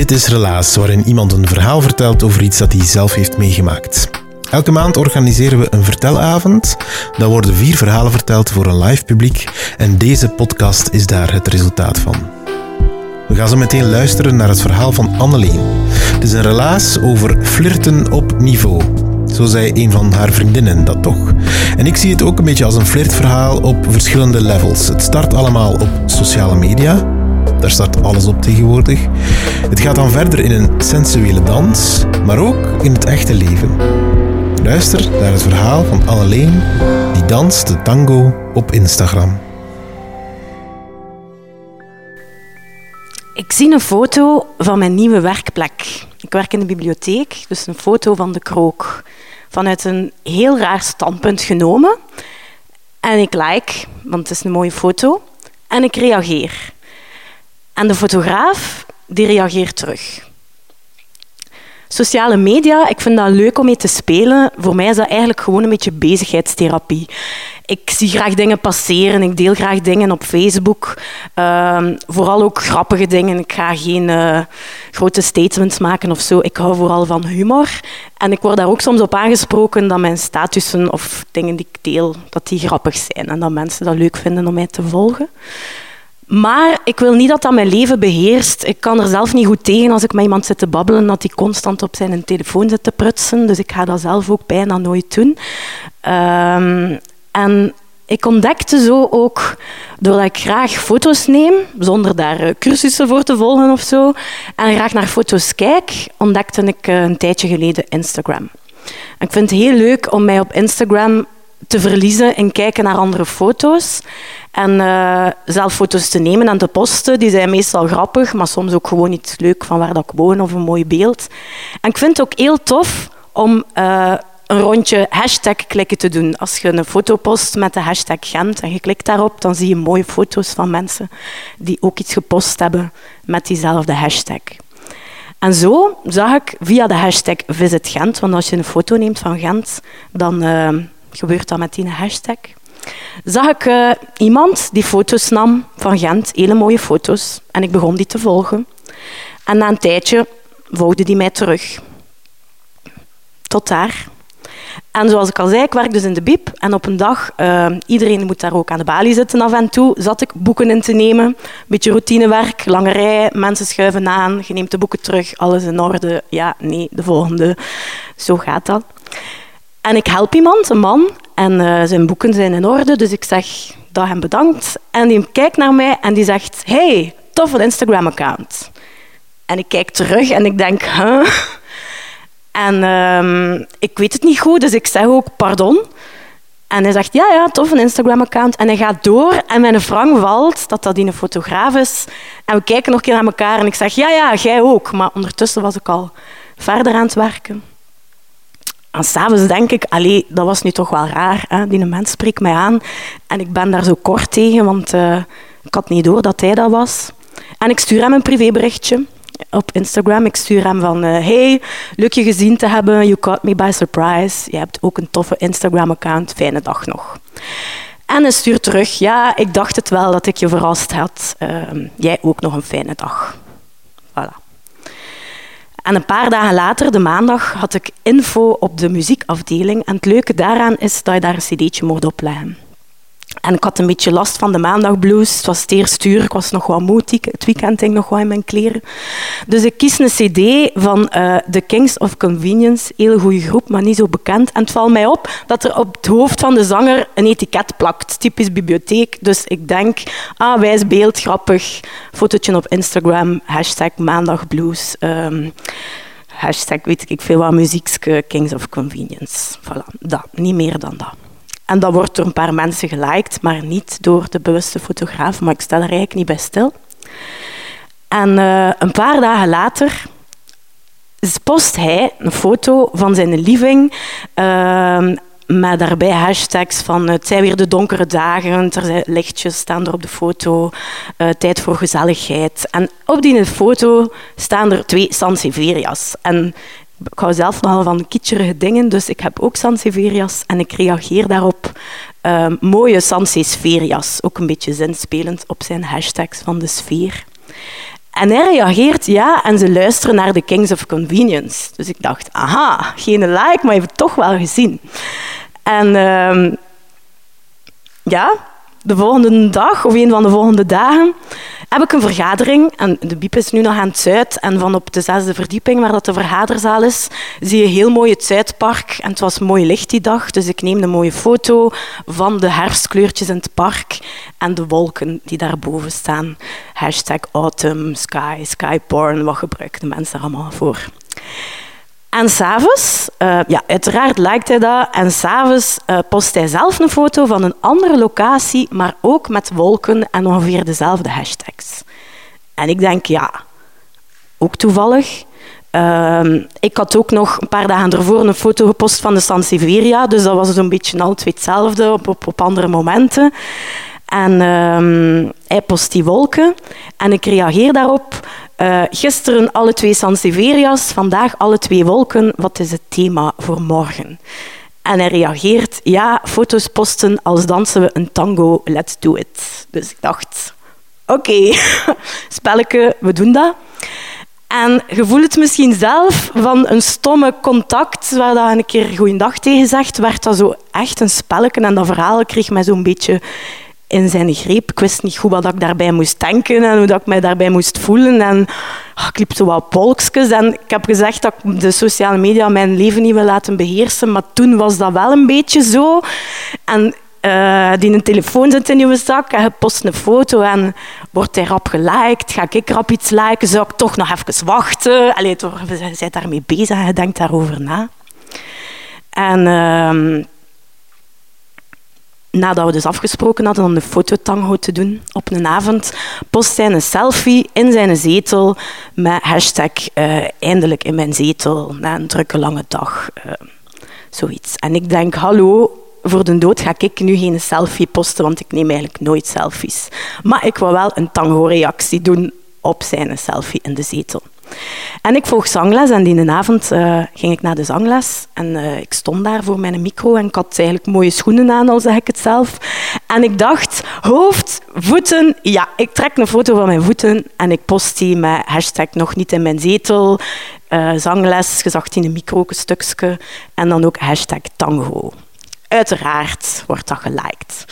Dit is Relaas, waarin iemand een verhaal vertelt over iets dat hij zelf heeft meegemaakt. Elke maand organiseren we een vertelavond. Daar worden vier verhalen verteld voor een live publiek en deze podcast is daar het resultaat van. We gaan zo meteen luisteren naar het verhaal van Anneleen. Het is een relaas over flirten op niveau. Zo zei een van haar vriendinnen dat toch. En ik zie het ook een beetje als een flirtverhaal op verschillende levels. Het start allemaal op sociale media, daar staat alles op tegenwoordig. Het gaat dan verder in een sensuele dans, maar ook in het echte leven. Luister naar het verhaal van Anneleen, die danst de tango op Instagram. Ik zie een foto van mijn nieuwe werkplek. Ik werk in de bibliotheek, dus een foto van de krook. Vanuit een heel raar standpunt genomen. En ik like, want het is een mooie foto. En ik reageer. En de fotograaf, die reageert terug. Sociale media, ik vind dat leuk om mee te spelen. Voor mij is dat eigenlijk gewoon een beetje bezigheidstherapie. Ik zie graag dingen passeren, ik deel graag dingen op Facebook. Ehm, vooral ook grappige dingen. Ik ga geen eh, grote statements maken of zo. Ik hou vooral van humor. En ik word daar ook soms op aangesproken dat mijn statussen of dingen die ik deel, dat die grappig zijn. En dat mensen dat leuk vinden om mij te volgen. Maar ik wil niet dat dat mijn leven beheerst. Ik kan er zelf niet goed tegen als ik met iemand zit te babbelen, dat hij constant op zijn telefoon zit te prutsen. Dus ik ga dat zelf ook bijna nooit doen. Ehm, en ik ontdekte zo ook, doordat ik graag foto's neem, zonder daar eh, cursussen voor te volgen of zo, en graag naar foto's kijk, ontdekte ik eh, een tijdje geleden Instagram. En ik vind het heel leuk om mij op Instagram te verliezen in kijken naar andere foto's. En eh, zelf foto's te nemen en te posten. Die zijn meestal grappig, maar soms ook gewoon iets leuk van waar dat ik woon of een mooi beeld. En ik vind het ook heel tof om eh, een rondje hashtag klikken te doen. Als je een foto post met de hashtag Gent en je klikt daarop, dan zie je mooie foto's van mensen die ook iets gepost hebben met diezelfde hashtag. En zo zag ik via de hashtag Visit Gent, want als je een foto neemt van Gent, dan eh, gebeurt dat met die hashtag. Zag ik eh, iemand die foto's nam van Gent, hele mooie foto's, en ik begon die te volgen. En na een tijdje volgde die mij terug. Tot daar. En zoals ik al zei, ik werk dus in de biep. En op een dag, eh, iedereen moet daar ook aan de balie zitten af en toe, zat ik boeken in te nemen. Een beetje routinewerk, lange rij, mensen schuiven aan, je neemt de boeken terug, alles in orde. Ja, nee, de volgende. Zo gaat dat. En ik help iemand, een man, en eh, zijn boeken zijn in orde, dus ik zeg dag en bedankt. En die kijkt naar mij en die zegt, hey, toffe Instagram-account. En ik kijk terug en ik denk, huh? En ehm, ik weet het niet goed, dus ik zeg ook pardon. En hij zegt, ja, ja, tof, een Instagram-account. En hij gaat door en mijn frank valt dat dat die een fotograaf is. En we kijken nog een keer naar elkaar en ik zeg, ja, ja, jij ook. Maar ondertussen was ik al verder aan het werken. En s'avonds denk ik, allee, dat was nu toch wel raar. Hè? Die mens spreekt mij aan en ik ben daar zo kort tegen, want eh, ik had niet door dat hij dat was. En ik stuur hem een privéberichtje op Instagram. Ik stuur hem van, eh, hey, leuk je gezien te hebben. You caught me by surprise. Je hebt ook een toffe Instagram-account. Fijne dag nog. En hij stuurt terug, ja, ik dacht het wel dat ik je verrast had. Ehm, jij ook nog een fijne dag. En een paar dagen later, de maandag, had ik info op de muziekafdeling. En het leuke daaraan is dat je daar een cd'tje mocht opleggen. En ik had een beetje last van de maandagblues. Het was het eerste uur, ik was nog wat moe. Het weekend hing nog wat in mijn kleren. Dus ik kies een cd van uh, The Kings of Convenience. Hele goede groep, maar niet zo bekend. En het valt mij op dat er op het hoofd van de zanger een etiket plakt. Typisch bibliotheek. Dus ik denk, ah, wijs beeld, grappig. Fotootje op Instagram, hashtag maandagblues. Um, hashtag weet ik veel wat muziekske Kings of Convenience. Voilà, dat. Niet meer dan dat. En dat wordt door een paar mensen geliked, maar niet door de bewuste fotograaf. Maar ik sta er eigenlijk niet bij stil. En uh, een paar dagen later post hij een foto van zijn living. Uh, met daarbij hashtags van het zijn weer de donkere dagen, er zijn lichtjes staan er op de foto, uh, tijd voor gezelligheid. En op die foto staan er twee Sanseveria's. En ik hou zelf nogal van kitscherige dingen, dus ik heb ook Sanseveria's en ik reageer daarop. Uh, mooie Sanseveria's, ook een beetje zinspelend op zijn hashtags van de sfeer. En hij reageert ja en ze luisteren naar de Kings of Convenience. Dus ik dacht, aha, geen like, maar je hebt het toch wel gezien. En uh, ja, de volgende dag of een van de volgende dagen heb ik een vergadering. En de biep is nu nog aan het Zuid. En van op de zesde verdieping, waar dat de vergaderzaal is, zie je heel mooi het Zuidpark. En het was mooi licht die dag, dus ik neem een mooie foto van de herfstkleurtjes in het park en de wolken die daarboven staan. Hashtag autumn, sky, skyporn, wat gebruiken de mensen er allemaal voor? En s'avonds, uh, ja, uiteraard lijkt hij dat. En s'avonds uh, post hij zelf een foto van een andere locatie, maar ook met wolken en ongeveer dezelfde hashtags. En ik denk, ja, ook toevallig. Uh, ik had ook nog een paar dagen ervoor een foto gepost van de San Severia, dus dat was zo'n beetje al hetzelfde op, op, op andere momenten. En ehm, hij post die wolken en ik reageer daarop. Uh, gisteren alle twee Sanseveria's, vandaag alle twee wolken. Wat is het thema voor morgen? En hij reageert, ja, foto's posten als dansen we een tango, let's do it. Dus ik dacht, oké, okay. we doen dat. En je voelt het misschien zelf van een stomme contact, waar dat een keer goeiedag tegen zegt, werd dat zo echt een spelletje. En dat verhaal kreeg mij zo'n beetje in zijn greep. Ik wist niet goed wat ik daarbij moest denken en hoe ik mij daarbij moest voelen. En oh, ik liep zo wat polkjes. Ik heb gezegd dat ik de sociale media mijn leven niet wil laten beheersen. Maar toen was dat wel een beetje zo. En uh, die een telefoon zit in je zak en je post een foto en wordt hij rap geliked. Ga ik rap iets liken? Zou ik toch nog even wachten? Allee, toch, je bent daarmee bezig en je denkt daarover na. En... Uh, nadat we dus afgesproken hadden om de fototango te doen op een avond, post hij een selfie in zijn zetel met hashtag uh, eindelijk in mijn zetel na een drukke lange dag. Uh, zoiets. En ik denk, hallo, voor de dood ga ik nu geen selfie posten, want ik neem eigenlijk nooit selfies. Maar ik wil wel een tango-reactie doen op zijn selfie in de zetel. En ik volg zangles en die avond uh, ging ik naar de zangles. En uh, ik stond daar voor mijn micro en ik had eigenlijk mooie schoenen aan, al zeg ik het zelf. En ik dacht, hoofd, voeten, ja, ik trek een foto van mijn voeten en ik post die met hashtag nog niet in mijn zetel, uh, zangles, gezegd in een micro een stukje en dan ook hashtag tango. Uiteraard wordt dat geliked.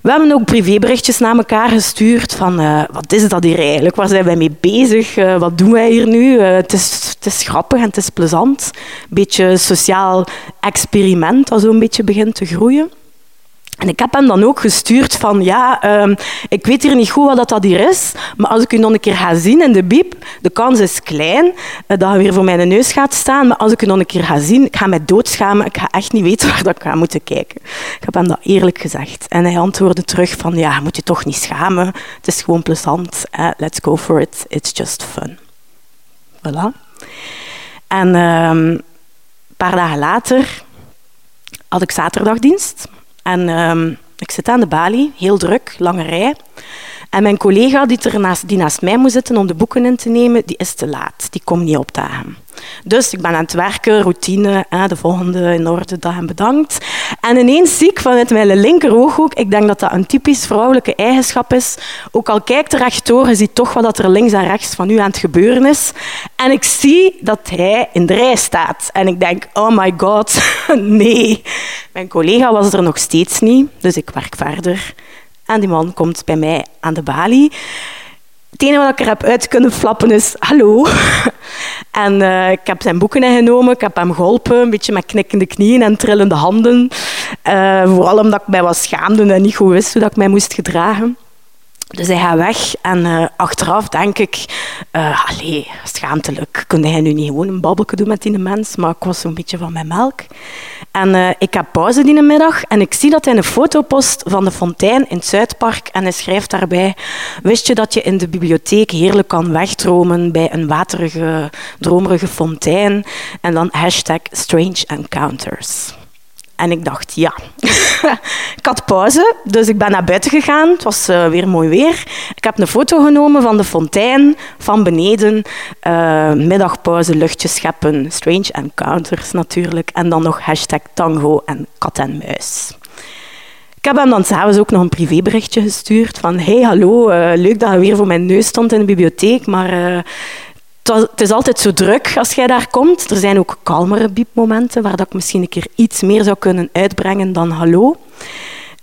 We hebben ook privéberichtjes naar elkaar gestuurd van uh, wat is dat hier eigenlijk? Waar zijn wij mee bezig? Uh, wat doen wij hier nu? Uh, het, is, het is grappig en het is plezant. Een beetje sociaal experiment dat zo een beetje begint te groeien. En ik heb hem dan ook gestuurd van, ja, um, ik weet hier niet goed wat dat hier is, maar als ik u nog een keer ga zien in de biep, de kans is klein uh, dat je weer voor mijn neus gaat staan, maar als ik u nog een keer ga zien, ik ga mij doodschamen, ik ga echt niet weten waar dat ik ga moeten kijken. Ik heb hem dat eerlijk gezegd. En hij antwoordde terug van, ja, moet je toch niet schamen, het is gewoon plezant, uh, let's go for it, it's just fun. Voilà. En um, een paar dagen later had ik zaterdagdienst. En um, ik zit aan de balie, heel druk, lange rij. En mijn collega die, er naast, mij moet zitten om de boeken in te nemen, die is te laat. Die komt niet opdagen. Dus ik ben aan het werken, routine, hè, de volgende in orde, dag en bedankt. En ineens zie ik vanuit mijn linkerooghoek, ik denk dat dat een typisch vrouwelijke eigenschap is, ook al kijkt er rechtdoor, je ziet toch wat er links en rechts van u aan het gebeuren is. En ik zie dat hij in de rij staat. En ik denk, oh my god, nee. Mijn collega was er nog steeds niet, dus ik werk verder. En die man komt bij mij aan de balie. Het enige wat ik er heb uit kunnen flappen is hallo. En uh, ik heb zijn boeken ingenomen, ik heb hem geholpen, een beetje met knikkende knieën en trillende handen. Uh, vooral omdat ik mij was schaamde en niet goed wist hoe dat ik mij moest gedragen. Dus hij gaat weg en uh, achteraf denk ik, uh, allee, schaamtelijk. Kun hij nu niet gewoon een babbelje doen met die mens? Maar ik was zo'n beetje van mijn melk. En uh, ik heb pauze die middag en ik zie dat hij een foto post van de fontein in het Zuidpark en hij schrijft daarbij, wist je dat je in de bibliotheek heerlijk kan wegdromen bij een waterige, dromerige fontein? En dan hashtag Strange Encounters. En ik dacht, ja. ik had pauze, dus ik ben naar buiten gegaan. Het was uh, weer mooi weer. Ik heb een foto genomen van de fontein, van beneden. Uh, middagpauze, luchtjes scheppen, strange encounters natuurlijk. En dan nog hashtag tango en kat en muis. Ik heb hem dan s'avonds ook nog een privéberichtje gestuurd van hey, hallo, uh, leuk dat je weer voor mijn neus stond in de bibliotheek, maar het is altijd zo druk als jij daar komt. Er zijn ook kalmere biepmomenten waar dat ik misschien een keer iets meer zou kunnen uitbrengen dan hallo.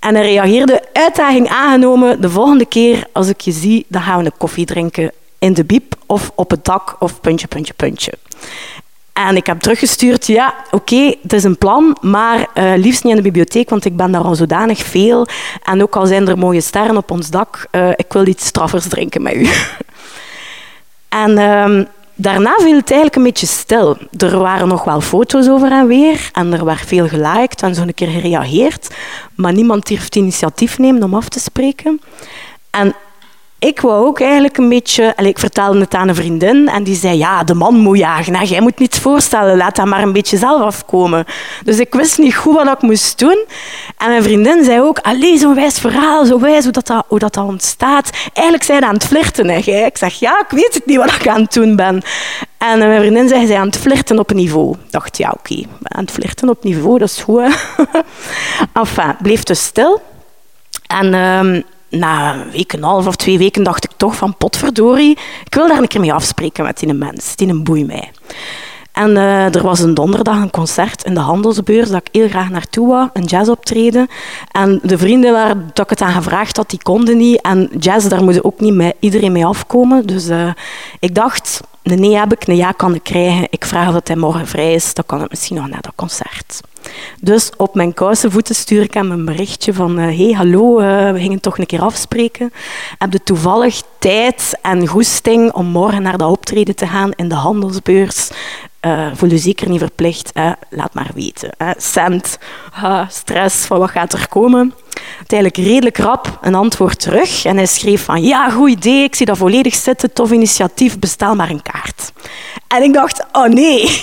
En hij reageerde, uitdaging aangenomen, de volgende keer als ik je zie, dan gaan we een koffie drinken in de biep of op het dak of puntje, puntje, puntje. En ik heb teruggestuurd, ja, oké, het is een plan, maar uh, liefst niet in de bibliotheek, want ik ben daar al zodanig veel. En ook al zijn er mooie sterren op ons dak, uh, ik wil iets straffers drinken met u. En um, daarna viel het eigenlijk een beetje stil. Er waren nog wel foto's over en weer en er werd veel geliked en zo een keer gereageerd, maar niemand durft initiatief nemen om af te spreken. En ik wou ook eigenlijk een beetje... ik vertelde het aan een vriendin en die zei... Ja, de man moet jagen. Hè. Jij moet niets voorstellen. Laat dat maar een beetje zelf afkomen. Dus ik wist niet goed wat ik moest doen. En mijn vriendin zei ook... Allee, zo'n wijs verhaal. Zo wijs hoe dat, hoe dat, ontstaat. Eigenlijk zijn aan het flirten. Hè. Ik zeg... Ja, ik weet het niet wat ik aan het doen ben. En mijn vriendin zei... Zij aan het flirten op niveau. Ik dacht, ja, oké. Aan het flirten op niveau, dat is goed. enfin, bleef dus stil. En... Um, na een week en een half of twee weken dacht ik toch van potverdorie, ik wil daar een keer mee afspreken met die mens, die een boei mij. En uh, er was een donderdag een concert in de handelsbeurs dat ik heel graag naartoe wou, een jazzoptreden. En de vrienden waar ik het aan gevraagd had, die konden niet. En jazz, daar moet ook niet iedereen mee afkomen. Dus uh, ik dacht, nee heb ik, een ja kan ik krijgen. Ik vraag dat hij morgen vrij is, dan kan het misschien nog na dat concert. Dus op mijn kousenvoeten stuur ik hem een berichtje van... Uh, hey, hallo, we gingen toch een keer afspreken. Heb je toevallig tijd en goesting om morgen naar dat optreden te gaan in de handelsbeurs? Uh, voel je zeker niet verplicht. Laat maar weten. Hè. Cent, stress, van wat gaat er komen? Uiteindelijk redelijk rap een antwoord terug. En hij schreef van, ja, goed idee, ik zie dat volledig zitten, tof initiatief, bestel maar een kaart. En ik dacht, oh nee,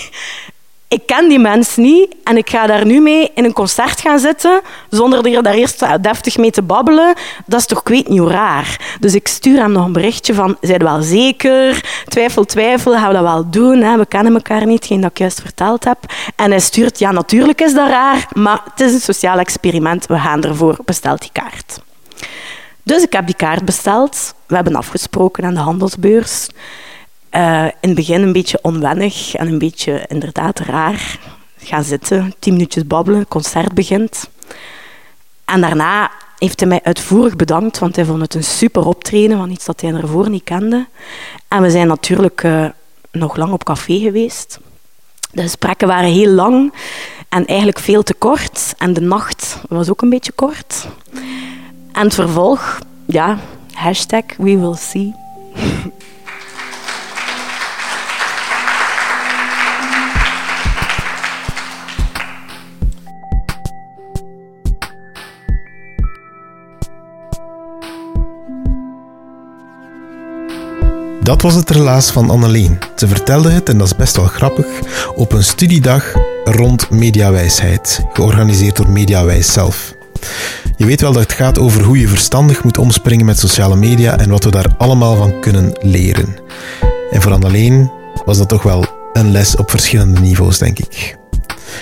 ik ken die mens niet en ik ga daar nu mee in een concert gaan zitten zonder er daar eerst deftig mee te babbelen. Dat is toch, ik weet niet raar. Dus ik stuur hem nog een berichtje van, zijn wel zeker? Twijfel, twijfel, gaan we dat wel doen? Hè? We kennen elkaar niet, geen dat ik juist verteld heb. En hij stuurt, ja, natuurlijk is dat raar, maar het is een sociaal experiment. We gaan ervoor, bestel die kaart. Dus ik heb die kaart besteld. We hebben afgesproken aan de handelsbeurs. Uh, in het begin een beetje onwennig en een beetje inderdaad raar. Gaan zitten, tien minuutjes babbelen, concert begint. En daarna heeft hij mij uitvoerig bedankt, want hij vond het een super optreden van iets dat hij ervoor niet kende. En we zijn natuurlijk uh, nog lang op café geweest. De gesprekken waren heel lang en eigenlijk veel te kort. En de nacht was ook een beetje kort. En het vervolg, ja, hashtag we will see. Dat was het relaas van Anneleen. Ze vertelde het, en dat is best wel grappig, op een studiedag rond mediawijsheid, georganiseerd door Mediawijs zelf. Je weet wel dat het gaat over hoe je verstandig moet omspringen met sociale media en wat we daar allemaal van kunnen leren. En voor Anneleen was dat toch wel een les op verschillende niveaus, denk ik.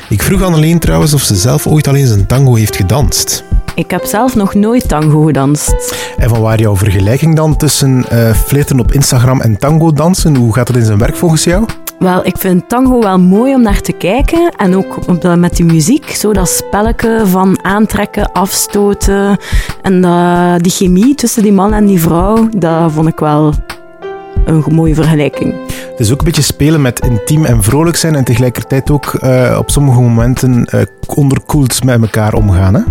Ik vroeg Anneleen trouwens of ze zelf ooit al eens een tango heeft gedanst. Ik heb zelf nog nooit tango gedanst. En van waar jouw vergelijking dan tussen uh, flirten op Instagram en tango dansen? Hoe gaat het in zijn werk volgens jou? Wel, ik vind tango wel mooi om naar te kijken. En ook met die muziek, zo dat spelletje van aantrekken, afstoten. En uh, die chemie tussen die man en die vrouw, dat vond ik wel een mooie vergelijking. Het is ook een beetje spelen met intiem en vrolijk zijn en tegelijkertijd ook uh, op sommige momenten uh, onderkoeld met elkaar omgaan. Hè?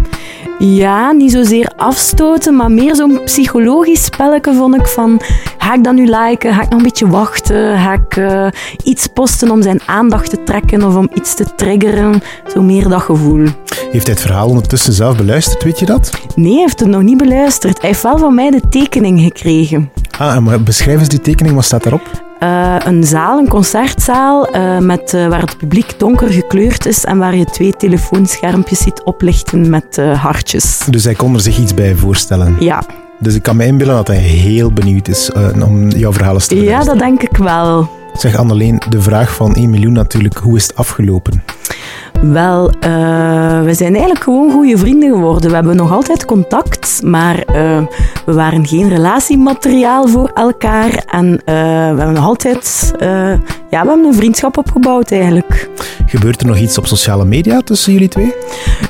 Ja, niet zozeer afstoten, maar meer zo'n psychologisch spelletje vond ik van... Ga ik dan nu liken? Ga ik nog een beetje wachten? Ga ik uh, iets posten om zijn aandacht te trekken of om iets te triggeren? Zo meer dat gevoel. Heeft hij het verhaal ondertussen zelf beluisterd, weet je dat? Nee, hij heeft het nog niet beluisterd. Hij heeft wel van mij de tekening gekregen. Ah, maar beschrijf eens die tekening, wat staat daarop? Uh, een zaal, een concertzaal, uh, met, uh, waar het publiek donker gekleurd is en waar je twee telefoonschermpjes ziet oplichten met hartjes. Dus hij kon er zich iets bij voorstellen? Ja. Dus ik kan me inbeelden dat hij heel benieuwd is om jouw verhalen te Ja, dat denk ik wel. Zeg Anneleen, de vraag van 1 miljoen natuurlijk, hoe is het afgelopen? Wel, uh, we zijn eigenlijk gewoon goede vrienden geworden. We hebben nog altijd contact, maar uh, we waren geen relatiemateriaal voor elkaar. En uh, we hebben nog altijd ja, we hebben een vriendschap opgebouwd eigenlijk. Gebeurt er nog iets op sociale media tussen jullie twee?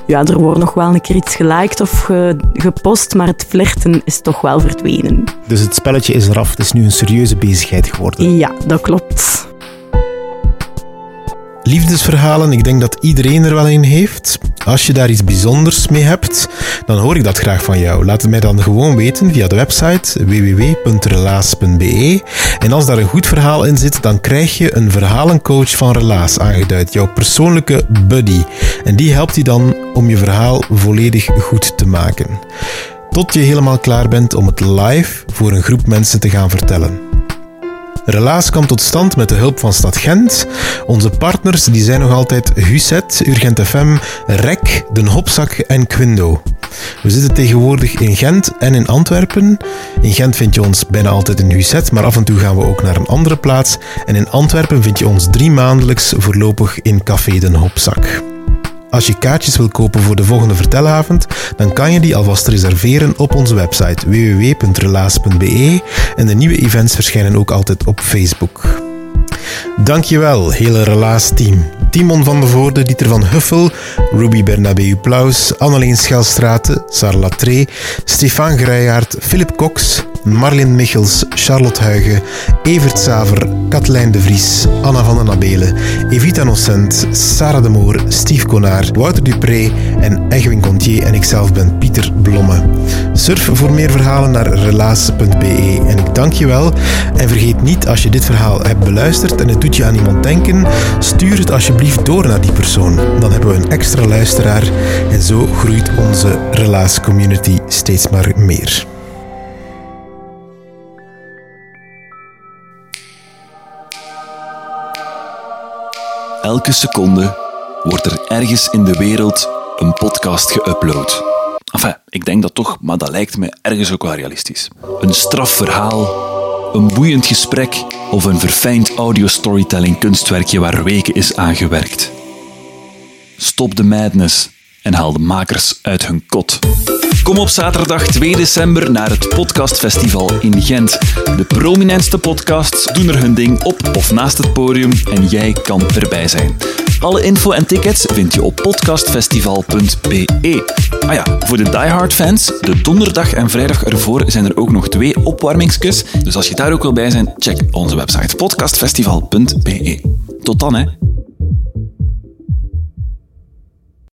Ja, er wordt nog wel een keer iets geliked of ge gepost, maar het flirten is toch wel verdwenen. Dus het spelletje is eraf, het is nu een serieuze bezigheid geworden? Ja, dat klopt. Liefdesverhalen, ik denk dat iedereen er wel een heeft. Als je daar iets bijzonders mee hebt, dan hoor ik dat graag van jou. Laat het mij dan gewoon weten via de website www.relaas.be. En als daar een goed verhaal in zit, dan krijg je een verhalencoach van Relaas aangeduid, jouw persoonlijke buddy. En die helpt je dan om je verhaal volledig goed te maken. Tot je helemaal klaar bent om het live voor een groep mensen te gaan vertellen. Relaas kwam tot stand met de hulp van Stad Gent. Onze partners die zijn nog altijd Huset, Urgent FM, REC, Den Hopzak en Quindo. We zitten tegenwoordig in Gent en in Antwerpen. In Gent vind je ons bijna altijd in Huset, maar af en toe gaan we ook naar een andere plaats. En in Antwerpen vind je ons drie maandelijks voorlopig in Café Den Hopzak. Als je kaartjes wil kopen voor de volgende vertelavond, dan kan je die alvast reserveren op onze website www.relaas.be en de nieuwe events verschijnen ook altijd op Facebook. Dankjewel, hele Relaas-team. Timon van de Voorde, Dieter van Huffel, Ruby Bernabeu Plaus, Anneleen Schelstraten, Sarah Stefan Greijaard, Philip Cox, Marlin Michels, Charlotte Huigen, Evert Saver, Katlijn de Vries, Anna van den Nabelen, Evita Nocent, Sarah de Moor, Steve Konaar, Wouter Dupré en Egwin Contier en ikzelf ben Pieter Blomme. Surf voor meer verhalen naar relaas.be en ik dank je wel. En vergeet niet, als je dit verhaal hebt beluisterd en het doet je aan iemand denken, stuur het alsjeblieft door naar die persoon. Dan hebben we een extra luisteraar en zo groeit onze Relaas community steeds maar meer. Elke seconde wordt er ergens in de wereld een podcast geüpload. Enfin, ik denk dat toch, maar dat lijkt me ergens ook wel realistisch. Een strafverhaal, een boeiend gesprek of een verfijnd audio-storytelling kunstwerkje waar weken is aangewerkt. Stop de madness en haal de makers uit hun kot. Kom op zaterdag 2 december naar het Podcastfestival in Gent. De prominentste podcasts doen er hun ding op of naast het podium en jij kan erbij zijn. Alle info en tickets vind je op podcastfestival.be. Ah ja, voor de diehard fans, de donderdag en vrijdag ervoor zijn er ook nog twee opwarmingskus. Dus als je daar ook wil bij zijn, check onze website podcastfestival.be. Tot dan hè!